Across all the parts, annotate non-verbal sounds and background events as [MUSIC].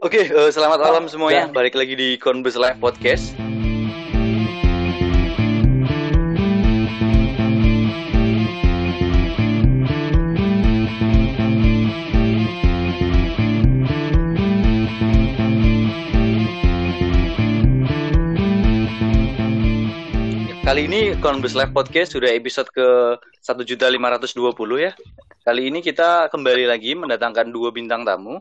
Oke, eh, selamat malam semuanya. Balik lagi di Conbus Live Podcast. Kali ini Conbus Live Podcast sudah episode ke 1.520 ya. Kali ini kita kembali lagi mendatangkan dua bintang tamu.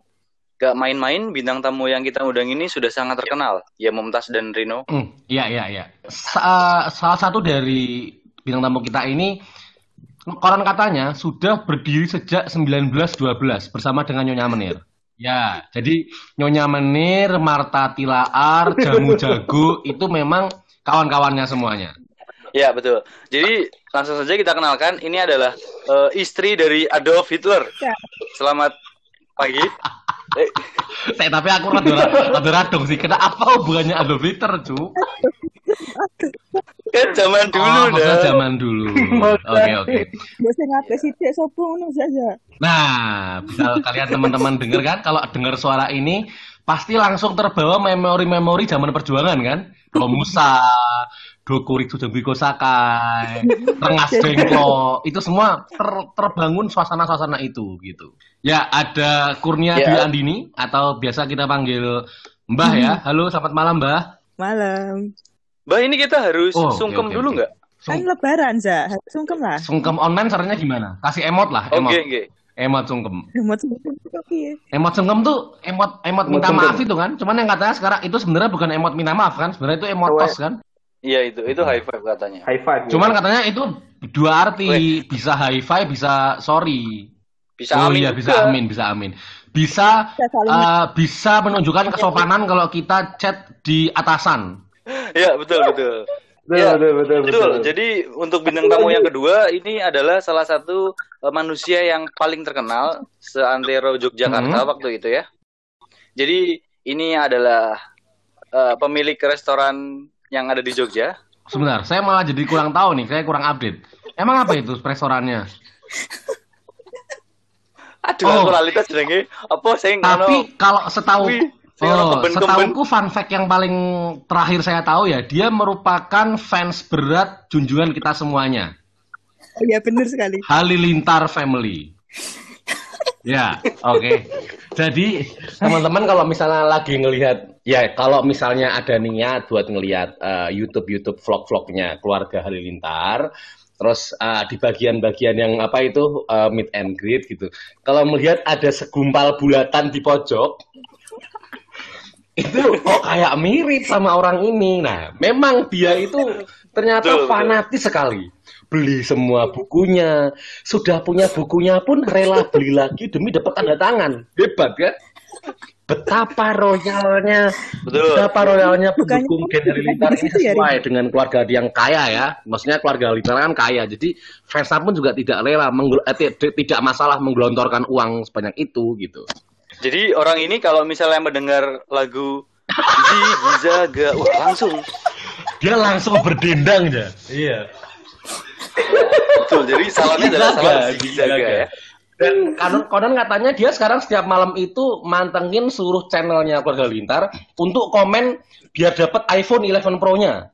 Gak main-main, bintang tamu yang kita undang ini sudah sangat terkenal. Ya Mumtaz dan Rino. Hmm, iya iya iya. Sa- salah satu dari bintang tamu kita ini koran katanya sudah berdiri sejak 1912 bersama dengan Nyonya Menir. Ya, jadi Nyonya Menir, Marta Tilaar, Jamu Jago [LAUGHS] itu memang kawan-kawannya semuanya. Ya betul. Jadi langsung saja kita kenalkan. Ini adalah eh, istri dari Adolf Hitler. Ya. Selamat pagi. [LAUGHS] Eh, Saya tapi aku rada rada radong sih. Kena apa hubungannya Adolf Hitler, cu? kan zaman dulu oh, dah. zaman dulu. Oke, oke. Biasa ngapain sih tidak sopo ngono saja. Nah, bisa kalian teman-teman dengar kan kalau dengar suara ini pasti langsung terbawa memori-memori zaman perjuangan kan? Kalau Musa, Dokurik Sudambiko Sakai, [LAUGHS] Rengas Dengklo, itu semua ter- terbangun suasana-suasana itu gitu. Ya, ada Kurnia Ya. Dwi Andini atau biasa kita panggil Mbah ya. Halo, selamat malam Mbah. Malam. Mbak ini kita harus Oh, sungkem oke, dulu oke. nggak? Kan lebaran, Za. Harus sungkem lah. Sungkem online caranya gimana? Kasih emot lah, emot. Oke, oke. Emot sungkem. Mau sungkem piye? Emot sungkem tuh emot emot minta sungkem. maaf itu kan. Cuman yang katanya sekarang itu sebenarnya bukan emot minta maaf kan. Sebenarnya itu emot tos kan. Iya itu, itu high five katanya. High five. ya. Cuman katanya itu dua arti, bisa high five, bisa sorry. Bisa oh amin iya, juga. bisa amin, bisa amin. Bisa eh, bisa menunjukkan kesopanan kalau kita chat di atasan. Iya betul betul. betul, Ya, betul, betul, Betul. betul. Jadi untuk bintang tamu yang kedua ini adalah salah satu eh, manusia yang paling terkenal seantero Yogyakarta Hmm. waktu itu ya. Jadi ini adalah eh, pemilik restoran yang ada di Jogja. Sebentar, saya malah jadi kurang tahu nih, saya kurang update. Emang apa itu restorannya? Aduh, Oh. aku lali tas jenenge. Apa sing ngono? Tapi kalau setahu Wih, oh, setauku fun fact yang paling terakhir saya tahu ya, dia merupakan fans berat junjungan kita semuanya. Oh iya benar sekali. Halilintar Family. Ya, oke. Jadi teman-teman kalau misalnya lagi ngelihat, ya kalau misalnya ada niat buat ngelihat eh, YouTube YouTube vlog-vlognya keluarga Halilintar, terus eh, di bagian-bagian yang apa itu eh, meet and greet gitu. Kalau melihat ada segumpal bulatan di pojok, [LAUGHS] itu kok kayak mirip sama orang ini. Nah, memang dia itu ternyata Betul, betul. fanatis sekali. Beli semua bukunya, sudah punya bukunya pun rela beli lagi demi dapat tanda tangan. Hebat kan? Betapa royalnya, Betul. betapa royalnya Bukannya pendukung kamu Gen Halilintar di ini ya, sesuai dengan keluarga yang kaya ya. Maksudnya keluarga Halilintar kan kaya, jadi fansnya pun juga tidak rela, eh, ti- tidak masalah menggelontorkan uang sebanyak itu gitu. Jadi orang ini kalau misalnya mendengar lagu Ziggy Zaga, wah langsung Dia langsung berdendang ya. Iya. betul. Jadi salahnya adalah salah Zaga. ya. Dan konon, konon katanya dia sekarang setiap malam itu mantengin seluruh channelnya keluarga Lintar untuk komen biar dapat iPhone 11 Pro-nya.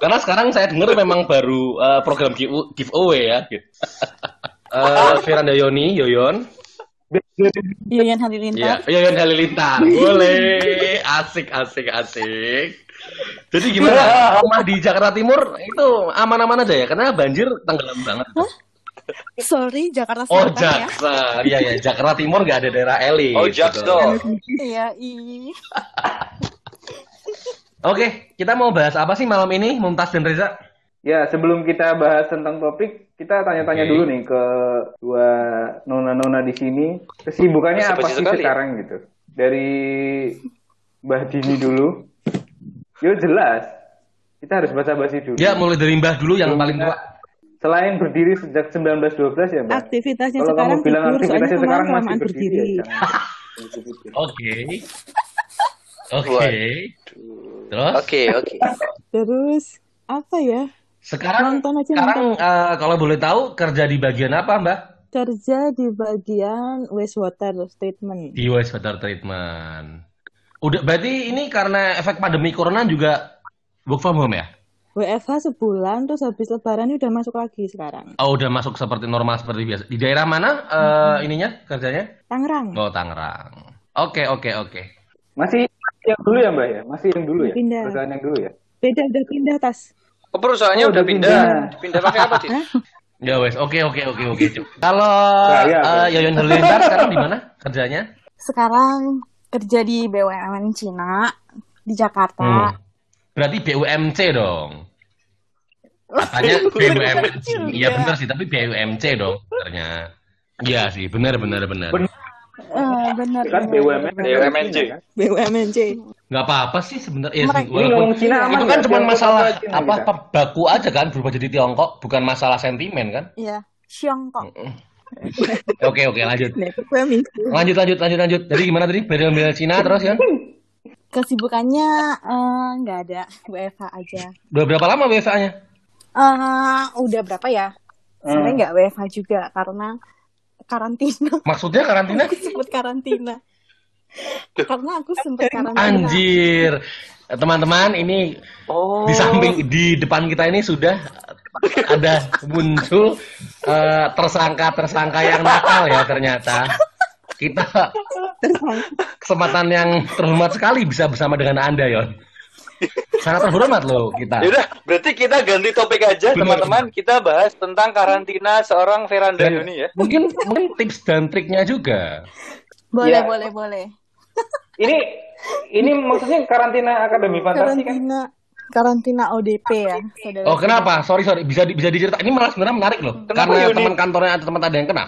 Karena sekarang saya dengar memang baru eh, program give- giveaway ya. [LAUGHS] Eh Firanda Yoni, Yoyon. Yoyan Iya, Halilintar. Yoyon Halilintar. Boleh. Asik, asik, asik. Jadi gimana? Rumah di Jakarta Timur itu aman-aman aja ya? Karena banjir tenggelam banget. Sorry, Jakarta Oh, Selatan ya. Jaksa. Iya, iya. Jakarta Timur nggak ada daerah elit. Oh, Jaks Gitu. dong. Iya, i. [LAUGHS] Oke, kita mau bahas apa sih malam ini, Mumtaz dan Reza? Ya, sebelum kita bahas tentang topik, kita tanya-tanya Oke. dulu nih ke dua nona-nona di sini. Kesibukannya apa sih sekali ya? sekarang gitu? Dari Mbah Dini dulu. Yo jelas. Kita harus basa-basi dulu. Ya, mulai dari Mbah dulu yang Belum paling kita- tua. Selain berdiri sejak 1912 ya, Mbak? Aktivitasnya Kalau sekarang kamu bilang tidur, aktivitasnya kemarin sekarang masih kelamaan berdiri. berdiri. ya. Oke. Oke. Terus? Oke, oke. Terus apa ya? Sekarang Nonton aja, sekarang eh, kalau boleh tahu kerja di bagian apa, Mbak? Kerja di bagian wastewater treatment. Di wastewater treatment. Udah berarti ini karena efek pandemi corona juga work from home ya? WFH sebulan, terus habis lebaran ini udah masuk lagi sekarang. Oh, udah masuk seperti normal seperti biasa. Di daerah mana eh, ininya kerjanya? Tangerang. Oh, Tangerang. Oke, oke, oke. Masih yang dulu ya Mbak ya? Masih yang dulu ya? Pindah. Perusahaan yang dulu ya? Beda udah pindah tas. Oh, perusahaannya Oh, udah udah pindah. pindah. Pindah pakai apa, Dit? Ya wes, oke, oke, oke, oke. Cuk. [LAUGHS] Kalau eh, Bro. Yoyon Halilintar sekarang di mana kerjanya? Sekarang kerja di BUMN Cina di Jakarta. Hmm. Berarti BUMC dong. Katanya BUMC. Iya benar sih, tapi BUMC dong sebenarnya. Iya sih, benar benar benar. Benar. Eh, bener. Kan. BUMN. BUMNJ. kan? BUMNJ. Nggak apa-apa sih sebenarnya. Ya, walaupun Cina aman itu kan cuma Tiongkok masalah apa baku aja kan berubah jadi Tiongkok, bukan masalah sentimen kan? Iya, Xiongkok. Oke oke lanjut. Lanjut lanjut lanjut lanjut. Jadi gimana tadi? Bela-bela Cina terus ya? Kesibukannya eh, nggak ada, WFH aja. Udah berapa lama WFA-nya? Eh, udah berapa ya? Hmm. Sebenarnya nggak WFH juga karena karantina. [LAUGHS] Maksudnya karantina? Aku sempet karantina. karena aku sempet karantina. Anjir. Teman-teman, ini Oh. di samping di depan kita ini sudah ada muncul eh, tersangka-tersangka yang nakal ya ternyata. Kita [LAUGHS] kesempatan yang terhormat sekali bisa bersama dengan Anda, Yon. Sangat terhormat loh kita. Yaudah, berarti kita ganti topik aja, teman-teman. Kita bahas tentang karantina seorang Veranda Dan Yuni ya. mungkin mungkin tips dan triknya juga. Boleh, Iya. boleh, boleh. Ini ini maksudnya karantina akademi fantasi kan? Karantina karantina ODP ya, saudara. Oh, kenapa? Sorry, sorry. Bisa di- bisa diceritain. Ini malah sebenarnya menarik loh. Kenapa, Karena teman kantornya atau teman ada yang kena.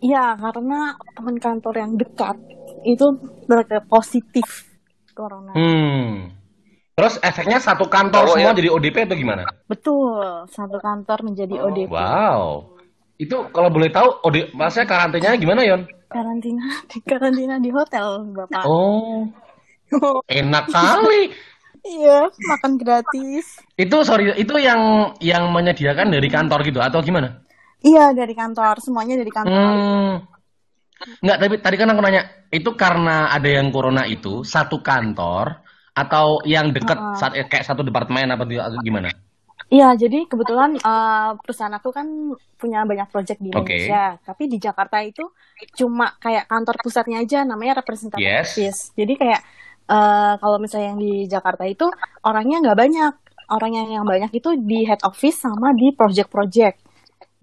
Iya, karena teman kantor yang dekat itu mereka positif corona. Hmm. Terus efeknya satu kantor Oh, semua ya. jadi ODP atau gimana? Betul, satu kantor menjadi Oh, ODP. Wow. Itu kalau boleh tahu, OD, maksudnya karantinanya gimana, Yon? Karantina di [LAUGHS] karantina di hotel, Bapak. Oh, [LAUGHS] enak kali. Iya, makan gratis. Itu sorry, itu yang yang menyediakan dari kantor gitu atau gimana? Iya, dari kantor, semuanya dari kantor. Hmm. Enggak, tapi tadi kan aku nanya, itu karena ada yang corona itu satu kantor atau yang dekat Uh-uh. saat kayak satu departemen apa gimana? Iya, jadi kebetulan eh, perusahaan aku kan punya banyak proyek di. Indonesia, tapi di Jakarta itu cuma kayak kantor pusatnya aja, namanya representative Yes. office. Jadi kayak eh, kalau misalnya yang di Jakarta itu orangnya nggak banyak, orang yang yang banyak itu di head office sama di project-project,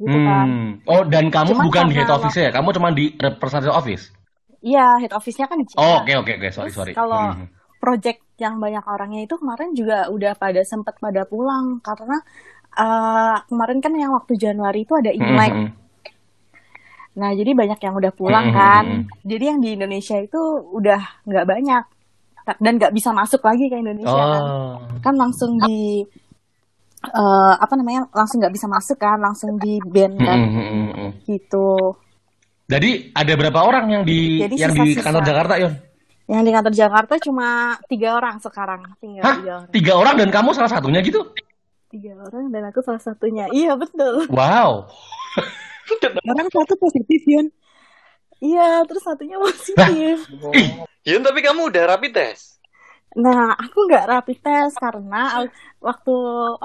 gitu kan? Hmm. Oh, dan kamu Cuman bukan di head office ya? Kamu cuma di representative office? Iya, head office-nya kan di Cina. Oh, oke oke oke, sorry Terus sorry. kalau Hmm. project yang banyak orangnya itu kemarin juga udah pada sempat pada pulang karena eh, kemarin kan yang waktu Januari itu ada Hmm, Imlek. hmm, hmm. Nah, jadi banyak yang udah pulang Hmm, kan. hmm, Jadi yang di Indonesia itu udah nggak banyak dan nggak bisa masuk lagi ke Indonesia kan. Oh. Kan langsung di eh, apa namanya? langsung nggak bisa masuk kan, langsung di ban Hmm, kan hmm, hmm, hmm, hmm. gitu. Jadi ada berapa orang yang di Jadi yang di sisa-sisa. kantor Jakarta, Yon? Yang di kantor Jakarta cuma tiga orang sekarang, tinggal Hah? tiga orang. Tiga orang dan kamu salah satunya gitu? Tiga orang dan aku salah satunya. Iya betul. Wow. [LAUGHS] Orang satu positif, Yun. Iya, terus satunya positif. Ih, Yun, tapi kamu udah rapid test. Nah, aku nggak rapid test karena waktu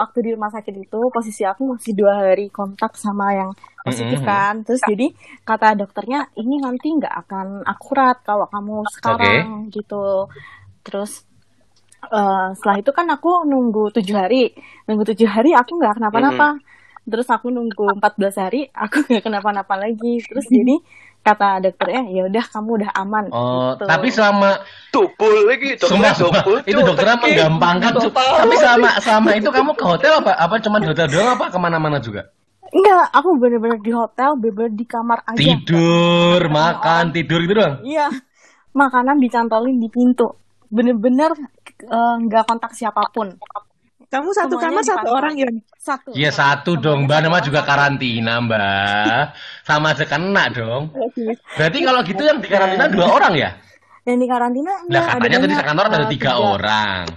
waktu di rumah sakit itu posisi aku masih dua hari kontak sama yang positif Mhm. kan. Terus jadi kata dokternya ini nanti nggak akan akurat kalau kamu sekarang gitu. Terus eh, setelah itu kan aku nunggu tujuh hari, nunggu tujuh hari aku nggak kenapa-napa. Terus aku nunggu 14 hari, aku nggak kenapa-napa lagi. Terus jadi kata dokternya ya udah kamu udah aman. Oh, gitu. tapi selama Tupul lagi, dokternya sumpah. tupul. [LAUGHS] itu dokternya menggampangkan tapi sama sama itu kamu ke hotel apa apa cuma di hotel doang apa ke mana-mana juga Enggak, aku bener-bener di hotel, bener-bener di kamar aja. tidur makan tidur gitu doang Iya, makanan dicantolin di pintu. Bener-bener eh, nggak kontak siapa pun. Kamu satu Semuanya kamar satu orang, Yun. Satu. Iya satu. dong mbak. nama juga karantina mbak. Sama aja kena dong. [LAUGHS] Berarti kalau gitu yang di karantina dua orang ya? Yang di karantina enggak, ada katanya tadi sekantor ada eh, tiga orang. [LAUGHS]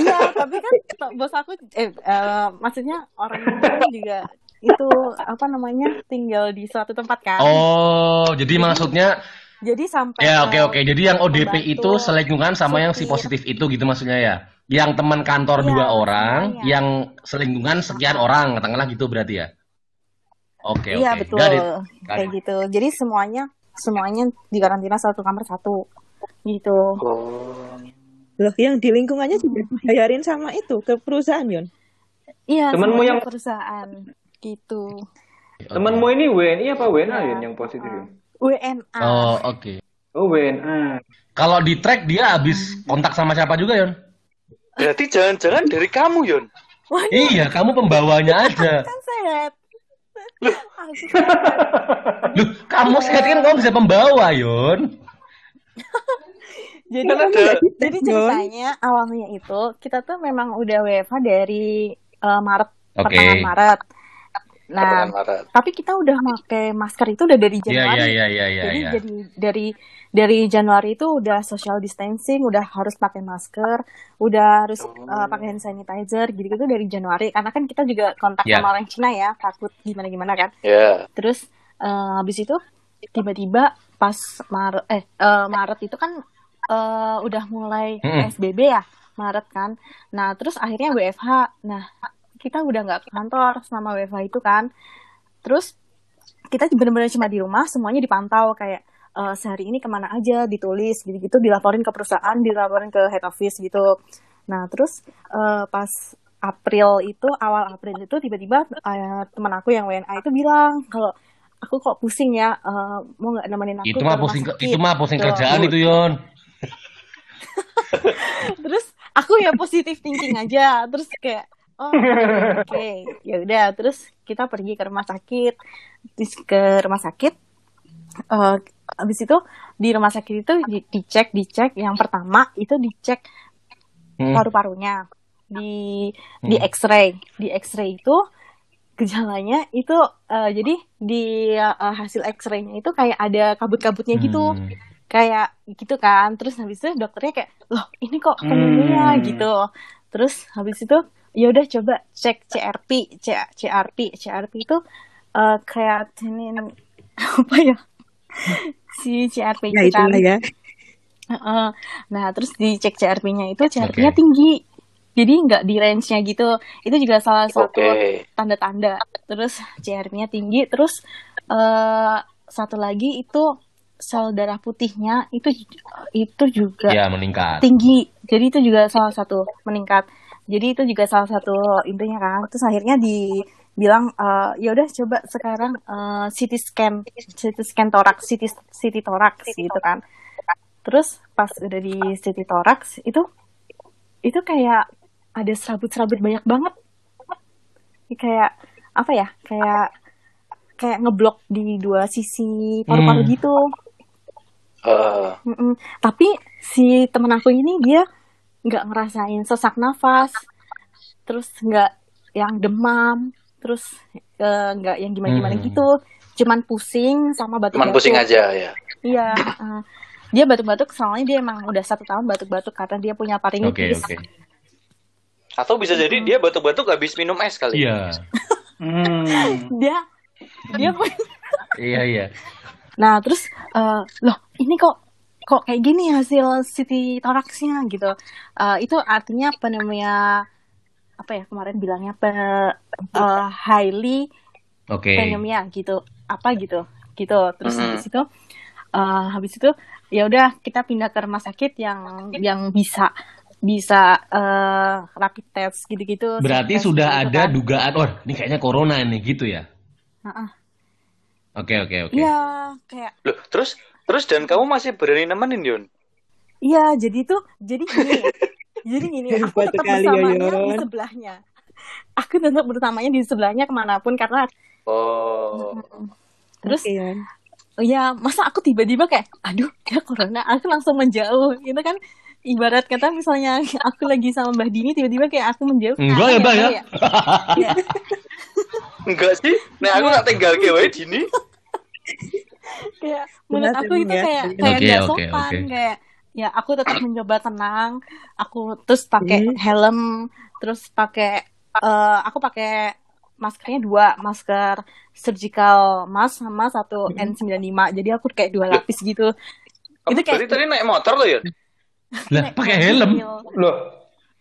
Iya, tapi kan bos aku, eh, eh, maksudnya orang yang lain juga itu apa namanya tinggal di suatu tempat kan. Oh, jadi maksudnya Jadi sampai ya oke oke. Jadi yang ODP itu selingkungan sama yang si positif itu gitu maksudnya ya. Yang teman kantor Iya, dua orang, semuanya. yang selingkungan sekian orang, katakanlah gitu berarti ya. Oke Iya oke. betul, Got it. Got kayak it. gitu. Jadi semuanya semuanya di karantina satu kamar satu, gitu. Oh. Loh, yang di lingkungannya juga dibayarin sama itu ke perusahaan, Yon. Iya, semuanya yang- perusahaan, gitu. Temenmu ini WNI apa WNA Iya. Yun, yang positif Yun? WNA. Oh oke. Oh WNA. Kalau di track dia habis kontak sama siapa juga Yon? Berarti jangan-jangan dari kamu, Yon. Wah, Iya, kamu pembawanya aja. kan sehat. Aku [LAUGHS] Loh, kamu sehat kan kamu bisa pembawa, Yon. jadi Kan ada jadi ceritanya awalnya itu kita tuh memang udah WFH dari eh, Maret Oke. pertengahan Maret. Nah, Maret. tapi kita udah pakai masker itu udah dari Iya, Januari. iya, iya, iya, iya. jadi iya. jadi dari dari Januari itu udah social distancing, udah harus pakai masker, udah harus Oh. eh, pakai hand sanitizer, gitu-gitu dari Januari. Karena kan kita juga kontak Ya. sama orang Cina ya, takut gimana-gimana kan. Ya. Terus eh, habis itu tiba-tiba pas Maret eh eh, Maret itu kan eh, udah mulai Mm-mm. PSBB ya Maret kan. Nah terus akhirnya WFH. Nah kita udah nggak ke kantor selama WFH itu kan. Terus kita benar-benar cuma di rumah, semuanya dipantau kayak eh, sehari ini ke mana aja, ditulis gitu-gitu, dilaporin ke perusahaan, dilaporin ke head office gitu. Nah terus eh, pas April itu awal April itu tiba-tiba eh, teman aku yang WNA itu bilang kalau aku kok pusing ya eh, mau nggak nemenin aku Itu ke mah pusing sakit itu mah pusing gitu. kerjaan itu, Yon. [LAUGHS] terus aku ya positif thinking aja terus kayak oh oke ya udah terus kita pergi ke rumah sakit terus ke rumah sakit eh habis itu di rumah sakit itu di- dicek dicek. Yang pertama itu dicek Hmm. paru-parunya. Di di Hmm. X-ray. Di X-ray itu gejalanya itu eh, jadi di eh, hasil X-ray-nya itu kayak ada kabut-kabutnya gitu. Hmm. kayak gitu kan. Terus habis itu dokternya kayak loh ini kok pneumonia Hmm. gitu. Terus habis itu ya udah coba cek CRP C CRP CRP itu eh, kreatinin [LAUGHS] apa ya si CRP Ya itu itulah ya. Nah terus dicek CRP-nya itu CRP-nya Oke. tinggi. Jadi nggak di range-nya gitu. Itu juga salah satu Oke. tanda-tanda. Terus CRP-nya tinggi. Terus eh satu lagi itu sel darah putihnya itu itu juga Ya, meningkat. tinggi. Jadi itu juga salah satu meningkat. Jadi itu juga salah satu intinya kan. Terus akhirnya dibilang eh, ya udah coba sekarang eh, CT scan CT scan toraks CT CT toraks gitu kan. Terus pas udah di CT toraks itu itu kayak ada serabut-serabut banyak banget. Kayak apa ya kayak kayak ngeblok di dua sisi paru-paru Hmm. gitu. Eh, Mm-mm. Tapi si temen aku ini dia nggak ngerasain sesak nafas, terus nggak yang demam, terus eh, nggak yang gimana-gimana Hmm. gitu, cuman pusing sama batuk-batuk. cuman pusing aja ya. Iya. eh, dia batuk-batuk soalnya dia emang udah satu tahun batuk-batuk karena dia punya Oke, faringitis. oke. Atau bisa jadi dia batuk-batuk habis minum es kali. Iya. [LAUGHS] Hmm. Dia dia [LAUGHS] punya Iya, iya. Nah, terus eh, loh, ini kok kok kayak gini hasil CT thoraxnya gitu. Eh, itu artinya apa namanya apa ya kemarin bilangnya pe, eh, highly Oke. pneumonia gitu. Apa gitu. Gitu. Terus Mhm. habis itu eh, habis itu ya udah kita pindah ke rumah sakit yang yang bisa bisa eh, rapid test gitu-gitu. Berarti test sudah gitu ada kan. dugaan, oh ini kayaknya corona nih gitu ya. Heeh. Oke, oke, oke. Iya, kayak Loh, terus terus dan kamu masih berani nemenin Yon? Iya, jadi tuh, jadi gini, [LAUGHS] jadi gini, [LAUGHS] aku tetap sekali, bersamanya di sebelahnya. Aku tetap bersamanya di sebelahnya ke mana pun karena, Oh. terus, Yon. ya masa aku tiba-tiba kayak, aduh, ya corona, aku langsung menjauh, itu kan ibarat kata misalnya aku lagi sama Mbah Dini tiba-tiba kayak aku menjauh. Enggak ya, Mbak ya? tahu Ya. [LAUGHS] Enggak sih. Nah, aku tak tinggal ke wae dini. kayak menurut aku itu ya. kayak kayak Oke, gak sopan oke. kayak ya aku tetap mencoba tenang aku terus pakai Hmm. helm terus pakai eh, aku pakai maskernya dua, masker surgical mask sama satu N95. Jadi aku kayak dua lapis gitu. Kamu Itu kayak- tadi naik motor lo ya? Lah, pakai helm. Loh,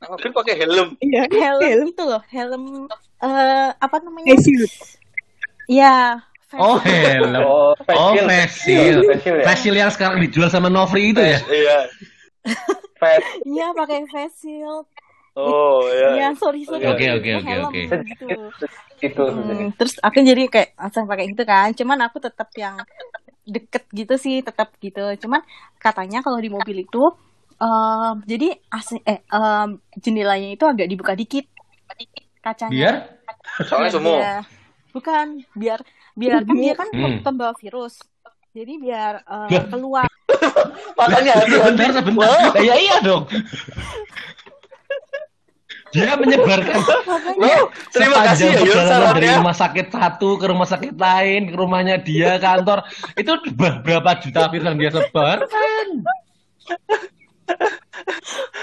Naik mobil pakai helm. Iya, Helm itu loh, helm eh apa namanya? Iya. Oh, oh, Oh, shield. face shield. Face shield ya? Yang sekarang dijual sama Novri itu ya? Iya. Iya, pakai face shield. Oh, Iya, iya. sorry sorry. Oke, oke, oke, Helm, oke. Gitu. Itu Hmm, terus aku jadi kayak langsung pakai gitu kan. Cuman aku tetap yang deket gitu sih, tetap gitu. Cuman katanya kalau di mobil itu em, jadi AC, eh em, jendelanya itu agak dibuka dikit kacanya. Biar? Soalnya semua. bukan biar biar kan dia kan Hmm. pembawa virus. Jadi biar Lah. keluar. [LAUGHS] Makanya Sebentar, sebentar. Lah, ya iya dong. Dia menyebarkan Wow, terima kasih ya perjalanan dari rumah sakit satu ke rumah sakit lain, ke rumahnya dia kantor. Itu ber- berapa juta virus yang dia sebarkan?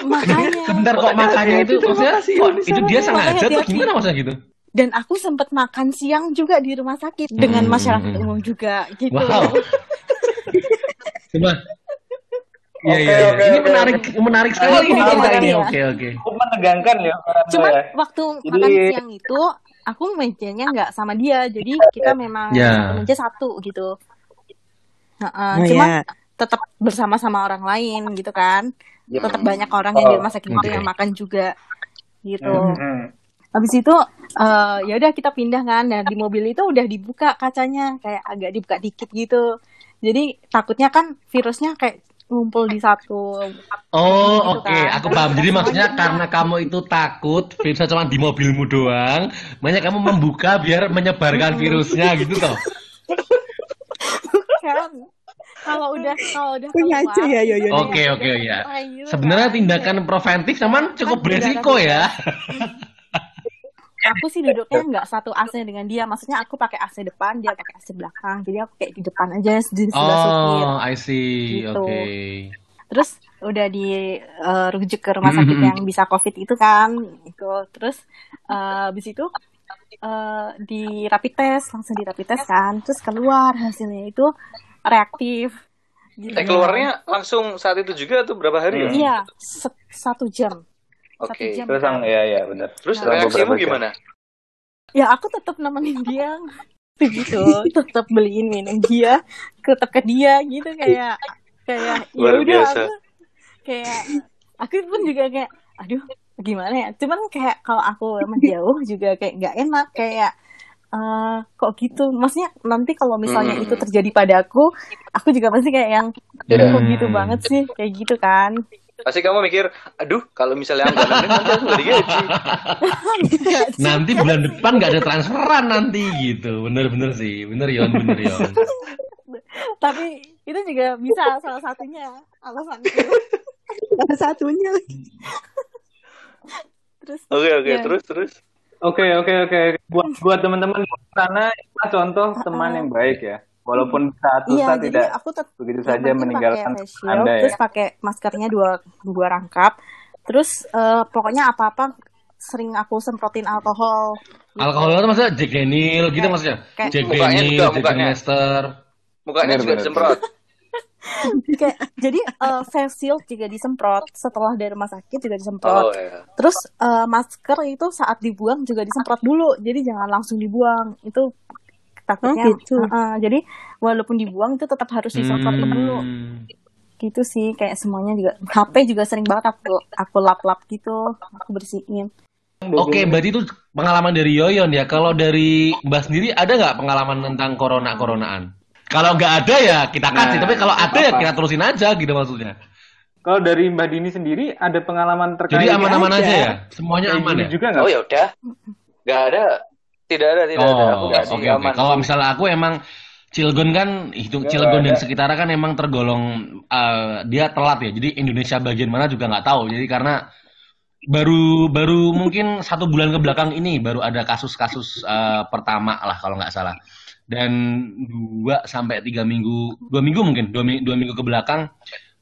Makanya. Sebentar kok Makanya itu maksudnya Yun, itu dia sengaja atau gimana maksudnya gitu? Dan aku sempat makan siang juga di rumah sakit dengan Hmm, masyarakat hmm, hmm. umum juga gitu. Wow. [LAUGHS] Coba. Iya Oke, iya iya. oke, Ini oke, menarik menarik sekali ini oke, ini. Oke oke. cukup menegangkan ya. Cuman ya. waktu Jadi- makan siang itu aku mejanya nggak sama dia, jadi kita memang Ya. satu meja satu gitu. Heeh, Oh, cuman ya. tetap bersama-sama orang lain gitu kan. Ya. Tetap banyak orang yang di rumah sakit itu Oke. yang makan juga gitu. Hmm. Habis itu eh, ya udah kita pindah kan. Nah, di mobil itu udah dibuka kacanya kayak agak dibuka dikit gitu. Jadi takutnya kan virusnya kayak ngumpul di satu. Oh Gitu oke, kan. aku paham. Jadi maksudnya karena kamu itu takut virusnya cuma di mobilmu doang, makanya kamu membuka biar menyebarkan virusnya gitu toh. kan. Kalau udah kalau udah Punya keluar, aja ya, kayak Oke oke ya. gitu Sebenarnya kan. tindakan preventif cuman cukup Kan beresiko ya. [LAUGHS] aku sih duduknya nggak satu AC dengan dia maksudnya aku pakai AC depan dia pakai AC belakang jadi aku kayak di depan aja di sebelah supir Oh, I see. Gitu. Oke. terus udah dirujuk ke rumah sakit Mhm. yang bisa covid itu kan itu terus eh, habis itu eh, di rapid test langsung di rapid test kan terus keluar hasilnya itu reaktif gitu. Eh keluarnya langsung saat itu juga tuh berapa hari ya? iya se- satu jam Oke. jam Terus yang ya ya benar. Terus Nah, reaksimu gimana? ya aku tetap nemenin dia [LAUGHS] gitu tetap beliin minum dia tetap ke dia gitu kayak kayak ya udah aku kayak aku pun juga kayak aduh gimana ya cuman kayak kalau aku menjauh juga kayak nggak enak kayak eh, kok gitu maksudnya nanti kalau misalnya Hmm. itu terjadi padaku aku juga pasti kayak yang Ya. kok gitu banget sih kayak gitu kan Pasti kamu mikir, aduh kalau misalnya aku nemenin nanti aku digaji. [LAUGHS] Nanti bulan depan nggak ada transferan nanti gitu. Bener-bener sih. Bener Yon, bener Yon. [LAUGHS] tapi itu juga bisa salah satunya alasanku [LAUGHS] Salah satunya lagi. terus Oke oke Ya. terus terus. Oke oke oke. Buat buat teman-teman sana contoh teman yang baik ya. Walaupun saat Iya, susah jadi tidak aku begitu saja meninggalkan pakai Anda ya. terus pakai maskernya dua dua rangkap. Terus eh, pokoknya apa-apa sering aku semprotin alkohol. Gitu. Alkohol itu maksudnya Jack Daniel gitu maksudnya. kayak- Jack Daniel, juga, Jack mukanya. Master. Mukanya juga disemprot. [LAUGHS] Kayak- jadi eh, face shield juga disemprot setelah dari rumah sakit juga disemprot. Oh ya. Terus eh, masker itu saat dibuang juga disemprot dulu. Jadi jangan langsung dibuang. Itu takutnya. Oh, gitu. Heeh, jadi walaupun dibuang itu tetap harus disemprotin dulu. Hmm. Gitu sih kayak semuanya juga. HP juga sering banget aku aku lap-lap gitu, aku bersihin. Oke, berarti itu pengalaman dari Yoyon ya. Kalau dari Mbak sendiri ada nggak pengalaman tentang corona-coronaan? Kalau nggak ada ya kita kasih, Nah, tapi kalau ada ya apa-apa. kita terusin aja gitu maksudnya. Kalau dari Mbak Dini sendiri ada pengalaman terkait Jadi aman-aman aja ya, Kayak semuanya aman ya. juga nggak? Oh ya udah. Nggak ada. Tidak ada tidak ada. Aku Oh, oke sih oke. aman. Kalau misalnya aku emang Cilegon kan itu Nggak Cilegon dan ada. sekitarnya kan emang tergolong eh, dia telat ya. Jadi Indonesia bagian mana juga nggak tahu. Jadi karena baru baru mungkin satu bulan ke belakang ini baru ada kasus-kasus eh, pertama lah kalau nggak salah. Dan dua sampai tiga minggu, dua minggu mungkin dua, dua minggu ke belakang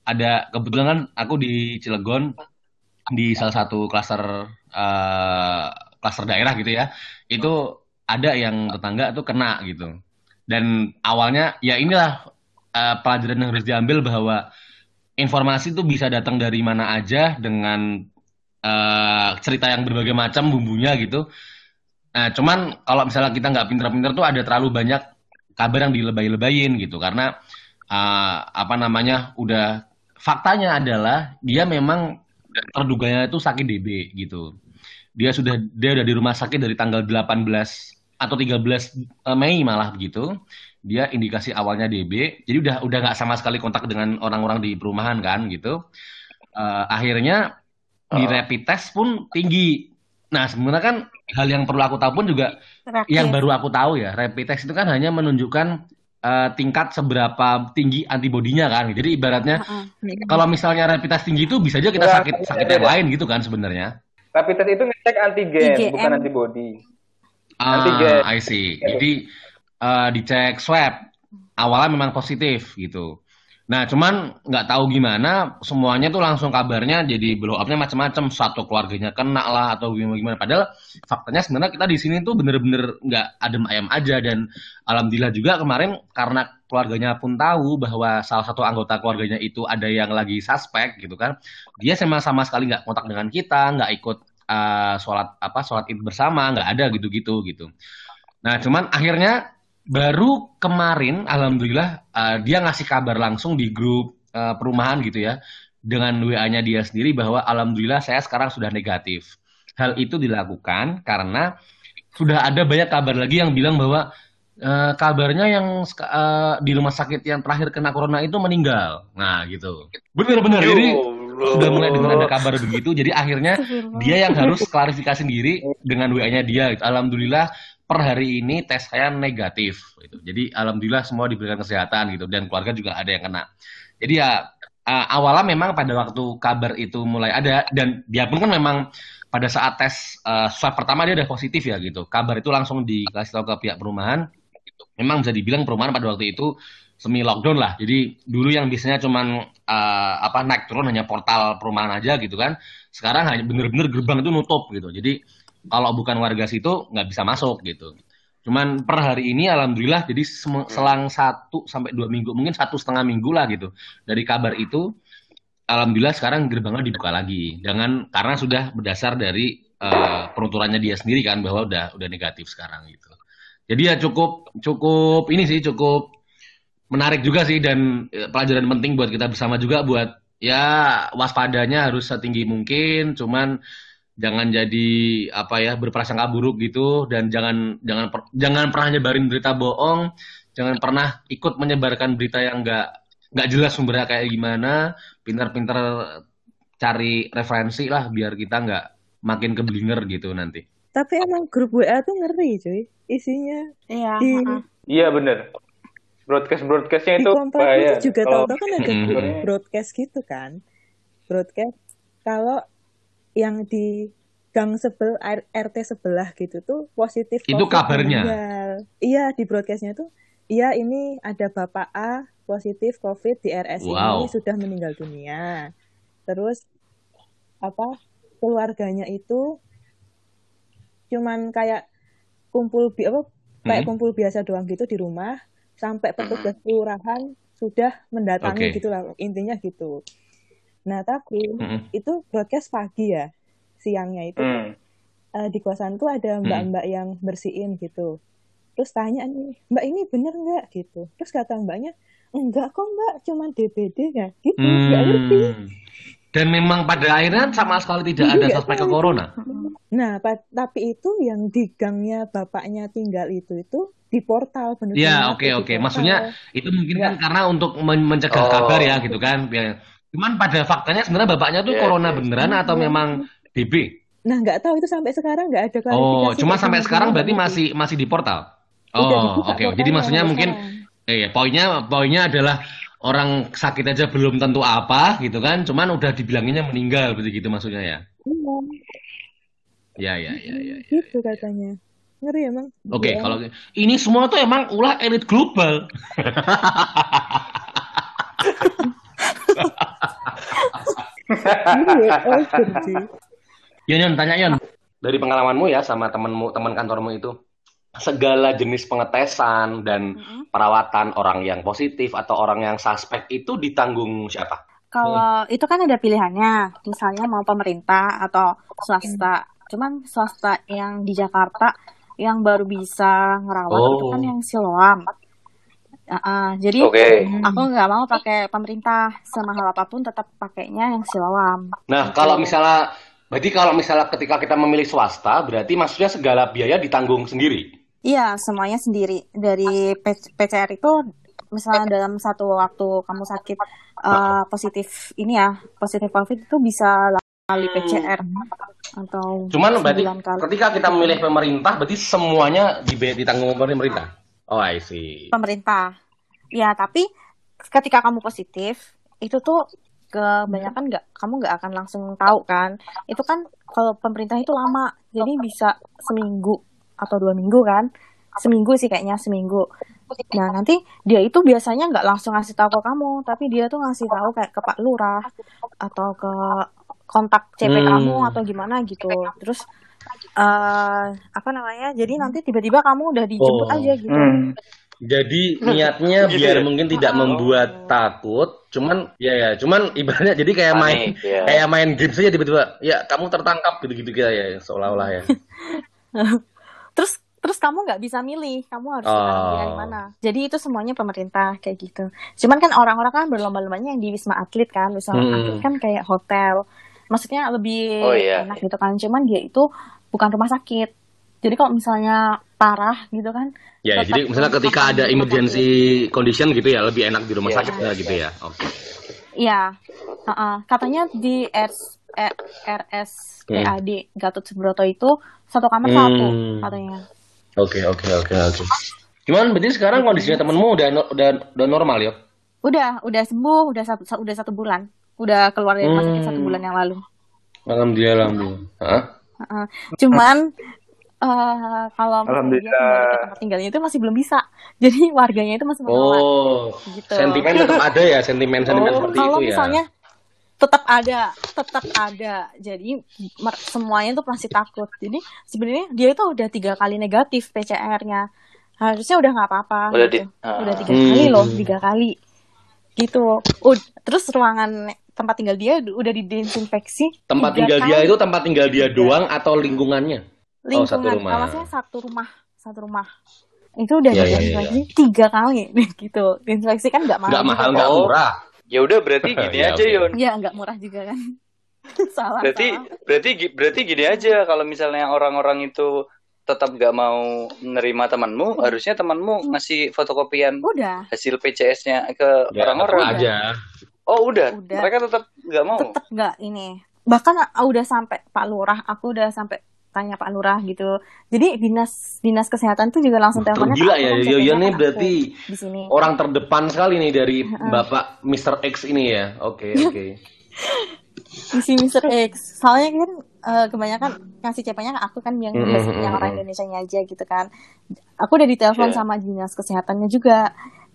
ada kebetulan kan aku di Cilegon di salah satu klaster eh, klaster daerah gitu ya. Itu ada yang tetangga tuh kena gitu. Dan awalnya ya inilah uh, pelajaran yang harus diambil bahwa informasi itu bisa datang dari mana aja dengan uh, cerita yang berbagai macam bumbunya gitu. Nah, cuman kalau misalnya kita nggak pinter-pinter tuh ada terlalu banyak kabar yang dilebay-lebayin gitu karena uh, apa namanya udah faktanya adalah dia memang terduganya itu sakit DB gitu. Dia sudah dia udah di rumah sakit dari tanggal 18 atau 13 eh, Mei malah begitu. Dia indikasi awalnya DB. Jadi udah udah nggak sama sekali kontak dengan orang-orang di perumahan kan gitu. Uh, akhirnya di oh. rapid test pun tinggi. Nah, sebenarnya kan hal yang perlu aku tahu pun juga Rapid. yang baru aku tahu ya, rapid test itu kan hanya menunjukkan uh, tingkat seberapa tinggi antibodinya kan. Jadi ibaratnya uh, uh, kalau misalnya rapid test tinggi itu bisa aja kita ya, sakit sakit yang lain gitu kan sebenarnya. Rapid test itu ngecek antigen, IgM. bukan antibody. Ah, antigen. I see. Jadi uh, dicek swab awalnya memang positif gitu. Nah, cuman nggak tahu gimana, semuanya tuh langsung kabarnya jadi blow up-nya macam-macam. Satu keluarganya kena lah atau gimana-gimana. Padahal faktanya sebenarnya kita di sini tuh bener-bener nggak adem ayam aja. Dan alhamdulillah juga kemarin karena keluarganya pun tahu bahwa salah satu anggota keluarganya itu ada yang lagi suspek gitu kan. Dia sama sama sekali nggak kontak dengan kita, nggak ikut uh, sholat apa sholat id bersama, nggak ada gitu-gitu gitu. Nah, cuman akhirnya baru kemarin alhamdulillah uh, dia ngasih kabar langsung di grup uh, perumahan gitu ya dengan WA-nya dia sendiri bahwa alhamdulillah saya sekarang sudah negatif. Hal itu dilakukan karena sudah ada banyak kabar lagi yang bilang bahwa uh, kabarnya yang uh, di rumah sakit yang terakhir kena corona itu meninggal. Nah, gitu. Benar-benar jadi sudah mulai dengan ada kabar begitu. Jadi akhirnya dia yang harus klarifikasi sendiri dengan WA-nya dia. Alhamdulillah per hari ini tes saya negatif gitu. Jadi alhamdulillah semua diberikan kesehatan gitu dan keluarga juga ada yang kena. Jadi ya uh, awalnya memang pada waktu kabar itu mulai ada dan dia pun kan memang pada saat tes uh, swab pertama dia udah positif ya gitu. Kabar itu langsung dikasih tahu ke pihak perumahan. Memang bisa dibilang perumahan pada waktu itu semi lockdown lah. Jadi dulu yang biasanya cuman uh, apa naik turun hanya portal perumahan aja gitu kan. Sekarang hanya bener-bener gerbang itu nutup gitu. Jadi kalau bukan warga situ nggak bisa masuk gitu. Cuman per hari ini alhamdulillah jadi selang satu sampai dua minggu mungkin satu setengah minggu lah gitu dari kabar itu alhamdulillah sekarang gerbangnya dibuka lagi. Jangan karena sudah berdasar dari uh, penuturannya dia sendiri kan bahwa udah udah negatif sekarang gitu. Jadi ya cukup cukup ini sih cukup menarik juga sih dan eh, pelajaran penting buat kita bersama juga buat ya waspadanya harus setinggi mungkin. Cuman jangan jadi apa ya berprasangka buruk gitu dan jangan jangan jangan pernah nyebarin berita bohong jangan pernah ikut menyebarkan berita yang enggak nggak jelas sumbernya kayak gimana pintar-pintar cari referensi lah biar kita nggak makin keblinger gitu nanti tapi emang grup WA tuh ngeri cuy isinya. Iya di... iya bener. Broadcast broadcastnya itu di bahaya. juga tahu-tahu kan ada grup broadcast gitu kan. Broadcast kalau yang di gang sebel RT sebelah gitu tuh positif itu kabarnya? meninggal. iya di broadcastnya tuh iya ini ada bapak A positif COVID di RS wow. ini sudah meninggal dunia. Terus apa keluarganya itu cuman kayak kumpul bi apa kayak hmm. kumpul biasa doang gitu di rumah sampai petugas kelurahan sudah mendatangi okay. gitulah intinya gitu Nah tapi mm itu broadcast pagi ya, siangnya itu mm. uh, di kosan tuh ada mm. mbak-mbak yang bersihin gitu. Terus tanya nih, mbak ini bener nggak gitu. Terus kata mbaknya, enggak kok mbak, cuman DBD ya gitu, mm. ngerti. Dan memang pada akhirnya sama sekali tidak ada suspek ke corona. Nah, tapi itu yang di gangnya bapaknya tinggal itu itu di portal benar Ya, oke oke. Okay. Maksudnya itu mungkin kan karena untuk mencegah oh. kabar ya gitu kan. Ya Cuman pada faktanya sebenarnya bapaknya tuh yeah, corona yeah. beneran yeah. atau memang DB? Nah nggak tahu itu sampai sekarang nggak ada klarifikasi. Oh, cuma sampai sekarang berarti masih masih di portal. Oh, oke. Okay. Jadi maksudnya mungkin, eh, poinnya poinnya adalah orang sakit aja belum tentu apa gitu kan, cuman udah dibilanginnya meninggal begitu maksudnya ya? Iya. Ya, ya, ya, ya. ya gitu ya, katanya. Ngeri emang. Oke, okay, ya. kalau ini semua tuh emang ulah elit global. [LAUGHS] Iya, oh, Yon, Yon, tanya Yon. Dari pengalamanmu ya sama temenmu, teman kantormu itu, segala jenis pengetesan dan mm-hmm. perawatan orang yang positif atau orang yang suspek itu ditanggung siapa? Kalau hmm. itu kan ada pilihannya, misalnya mau pemerintah atau swasta. Cuman swasta yang di Jakarta yang baru bisa ngerawat oh. itu kan oh. yang Siloam. Uh, uh, jadi okay. aku nggak mau pakai pemerintah semahal apa pun tetap pakainya yang Siloam. Nah gitu. kalau misalnya berarti kalau misalnya ketika kita memilih swasta berarti maksudnya segala biaya ditanggung sendiri. Iya, semuanya sendiri. Dari PCR itu misalnya dalam satu waktu kamu sakit uh, positif ini ya, positif COVID itu bisa kali PCR atau Cuman berarti kali. ketika kita memilih pemerintah berarti semuanya ditanggung pemerintah. Oh, I see. Pemerintah. Ya, tapi ketika kamu positif itu tuh kebanyakan nggak kamu nggak akan langsung tahu kan itu kan kalau pemerintah itu lama jadi bisa seminggu atau dua minggu kan seminggu sih kayaknya seminggu nah nanti dia itu biasanya nggak langsung ngasih tahu ke kamu tapi dia tuh ngasih tahu kayak ke Pak Lurah atau ke kontak CP hmm. kamu atau gimana gitu terus uh, apa namanya jadi nanti tiba-tiba kamu udah dijemput oh. aja gitu hmm. Jadi niatnya gitu biar ya? mungkin tidak oh. membuat takut, cuman ya ya, cuman ibaratnya jadi kayak main ya. kayak main game saja tiba-tiba ya kamu tertangkap gitu-gitu ya seolah-olah ya. [LAUGHS] Terus kamu nggak bisa milih kamu harus oh. dari mana jadi itu semuanya pemerintah kayak gitu cuman kan orang-orang kan berlomba-lombanya yang di wisma atlet kan wisma hmm. atlet kan kayak hotel maksudnya lebih oh, iya. enak gitu kan cuman dia itu bukan rumah sakit jadi kalau misalnya parah gitu kan ya jadi misalnya ketika ada emergency condition gitu ya lebih enak di rumah yeah. sakit ya, gitu ya oke okay. Iya, uh -uh. katanya di RS, RSPAD hmm. Gatot Subroto itu satu kamar hmm. satu katanya. Oke oke oke oke. Cuman berarti sekarang kondisinya temenmu udah udah udah normal ya? Udah, udah sembuh, udah satu udah satu bulan, udah keluar dari rumah sakit hmm. satu bulan yang lalu. Alhamdulillah, alhamdulillah. Hah? Uh, cuman uh, kalau alhamdulillah tempat tinggalnya itu masih belum bisa. [LAUGHS] Jadi warganya itu masih menolak. Oh, gitu. sentimen tetap ada ya, sentimen sentimen oh, seperti kalau itu ya. misalnya tetap ada, tetap ada. Jadi semuanya tuh masih takut. Jadi sebenarnya dia itu udah tiga kali negatif PCR-nya. Harusnya udah nggak apa-apa. Udah, gitu. uh, udah tiga hmm. kali loh, tiga kali. Gitu. Uh, terus ruangan tempat tinggal dia udah didesinfeksi. Tempat tinggal kali. dia itu tempat tinggal dia doang atau lingkungannya? Lingkungan. Oh, satu rumah. Maksudnya satu rumah, satu rumah itu udah yeah, diinfeksi yeah, yeah. tiga kali [LAUGHS] gitu. Disinfeksi kan nggak mahal. Nggak mahal, nggak murah. Ya udah berarti [LAUGHS] gini ya, aja Yon. Ya nggak murah juga kan. [LAUGHS] salah. Berarti salah. berarti berarti gini aja kalau misalnya orang-orang itu tetap nggak mau menerima temanmu, harusnya temanmu ngasih fotokopian udah. hasil PCS-nya ke ya, orang-orang aja. Oh udah. udah. Mereka tetap nggak mau. Tetap nggak ini. Bahkan udah sampai Pak Lurah, aku udah sampai tanya Pak Lurah gitu. Jadi dinas dinas kesehatan tuh juga langsung teleponnya. Gila ya, Yo Yo ini berarti di sini. orang terdepan sekali nih dari Bapak Mr. X ini ya. Oke, okay, [LAUGHS] oke. Okay. Isi Mr. X. Soalnya kan uh, kebanyakan ngasih cepanya aku kan yang mm-hmm. yang orang Indonesia aja gitu kan. Aku udah ditelepon yeah. sama dinas kesehatannya juga.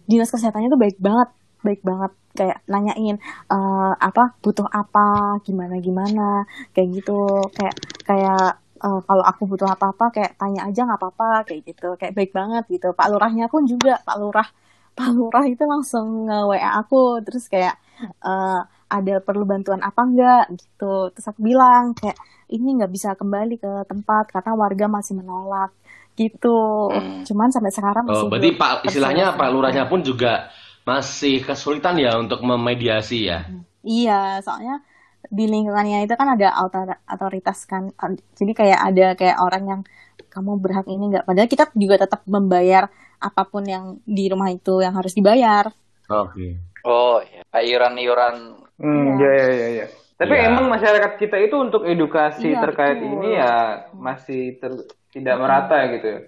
Dinas kesehatannya tuh baik banget, baik banget kayak nanyain uh, apa butuh apa gimana gimana kayak gitu kayak kayak uh, kalau aku butuh apa-apa kayak tanya aja nggak apa-apa kayak gitu kayak baik banget gitu. Pak Lurahnya pun juga Pak Lurah [LAUGHS] Pak Lurah itu langsung nge WA aku terus kayak uh, ada perlu bantuan apa enggak gitu. Terus aku bilang kayak ini nggak bisa kembali ke tempat karena warga masih menolak. Gitu. Hmm. cuman sampai sekarang masih oh, berarti Pak istilahnya Pak Lurahnya pun juga masih kesulitan ya untuk memediasi ya? Iya soalnya di lingkungannya itu kan ada otoritas kan jadi kayak ada kayak orang yang kamu berhak ini nggak padahal kita juga tetap membayar apa pun yang di rumah itu yang harus dibayar oke okay. oh ya iuran iuran hmm, ya ya ya ya tapi ya. emang masyarakat kita itu untuk edukasi ya, terkait betul. ini ya masih ter, tidak hmm. merata gitu ya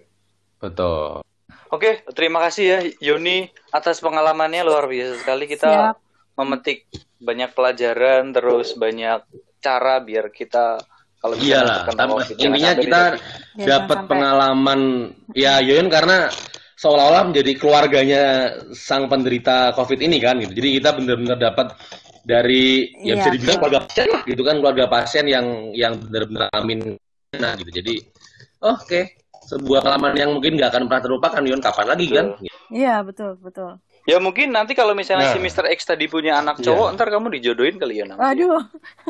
betul Oke, terima kasih ya Yoni atas pengalamannya luar biasa sekali kita Siap. Memetik banyak pelajaran terus banyak cara biar kita kalau iyalah intinya kita dapat pengalaman ya Yoyon karena seolah-olah menjadi keluarganya sang penderita COVID ini kan gitu. Jadi kita benar-benar dapat dari ya, ya bisa dibilang keluarga pasien lah gitu kan keluarga pasien yang yang benar-benar amin nah gitu. Jadi oke okay. sebuah pengalaman yang mungkin nggak akan pernah terlupakan Yon kapan lagi kan iya betul betul Ya mungkin nanti kalau misalnya nah. si Mr. X tadi punya anak iya. cowok, yeah. ntar kamu dijodohin kali ya nanti. Aduh,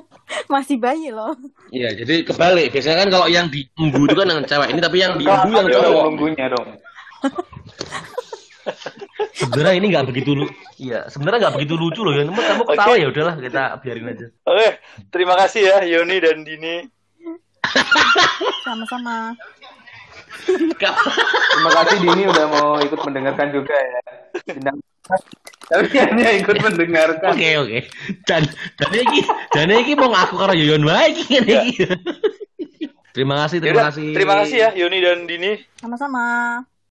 [LAUGHS] masih bayi loh. Iya, jadi kebalik. Biasanya kan kalau yang diunggu itu kan yang cewek ini, tapi yang diunggu yang cowok. Nunggunya dong. [LAUGHS] sebenarnya ini nggak begitu lu iya sebenarnya nggak begitu lucu loh ya kamu kamu ketawa okay. ya udahlah kita biarin aja oke okay. terima kasih ya Yoni dan Dini sama-sama terima kasih Dini udah mau ikut mendengarkan juga ya tapi hanya ikut mendengarkan oke oke dan dan ini dan ini mau ngaku karo Yoyon baik ini Terima kasih, terima Yaudah, kasih. Terima kasih ya Yoni dan Dini. Sama-sama.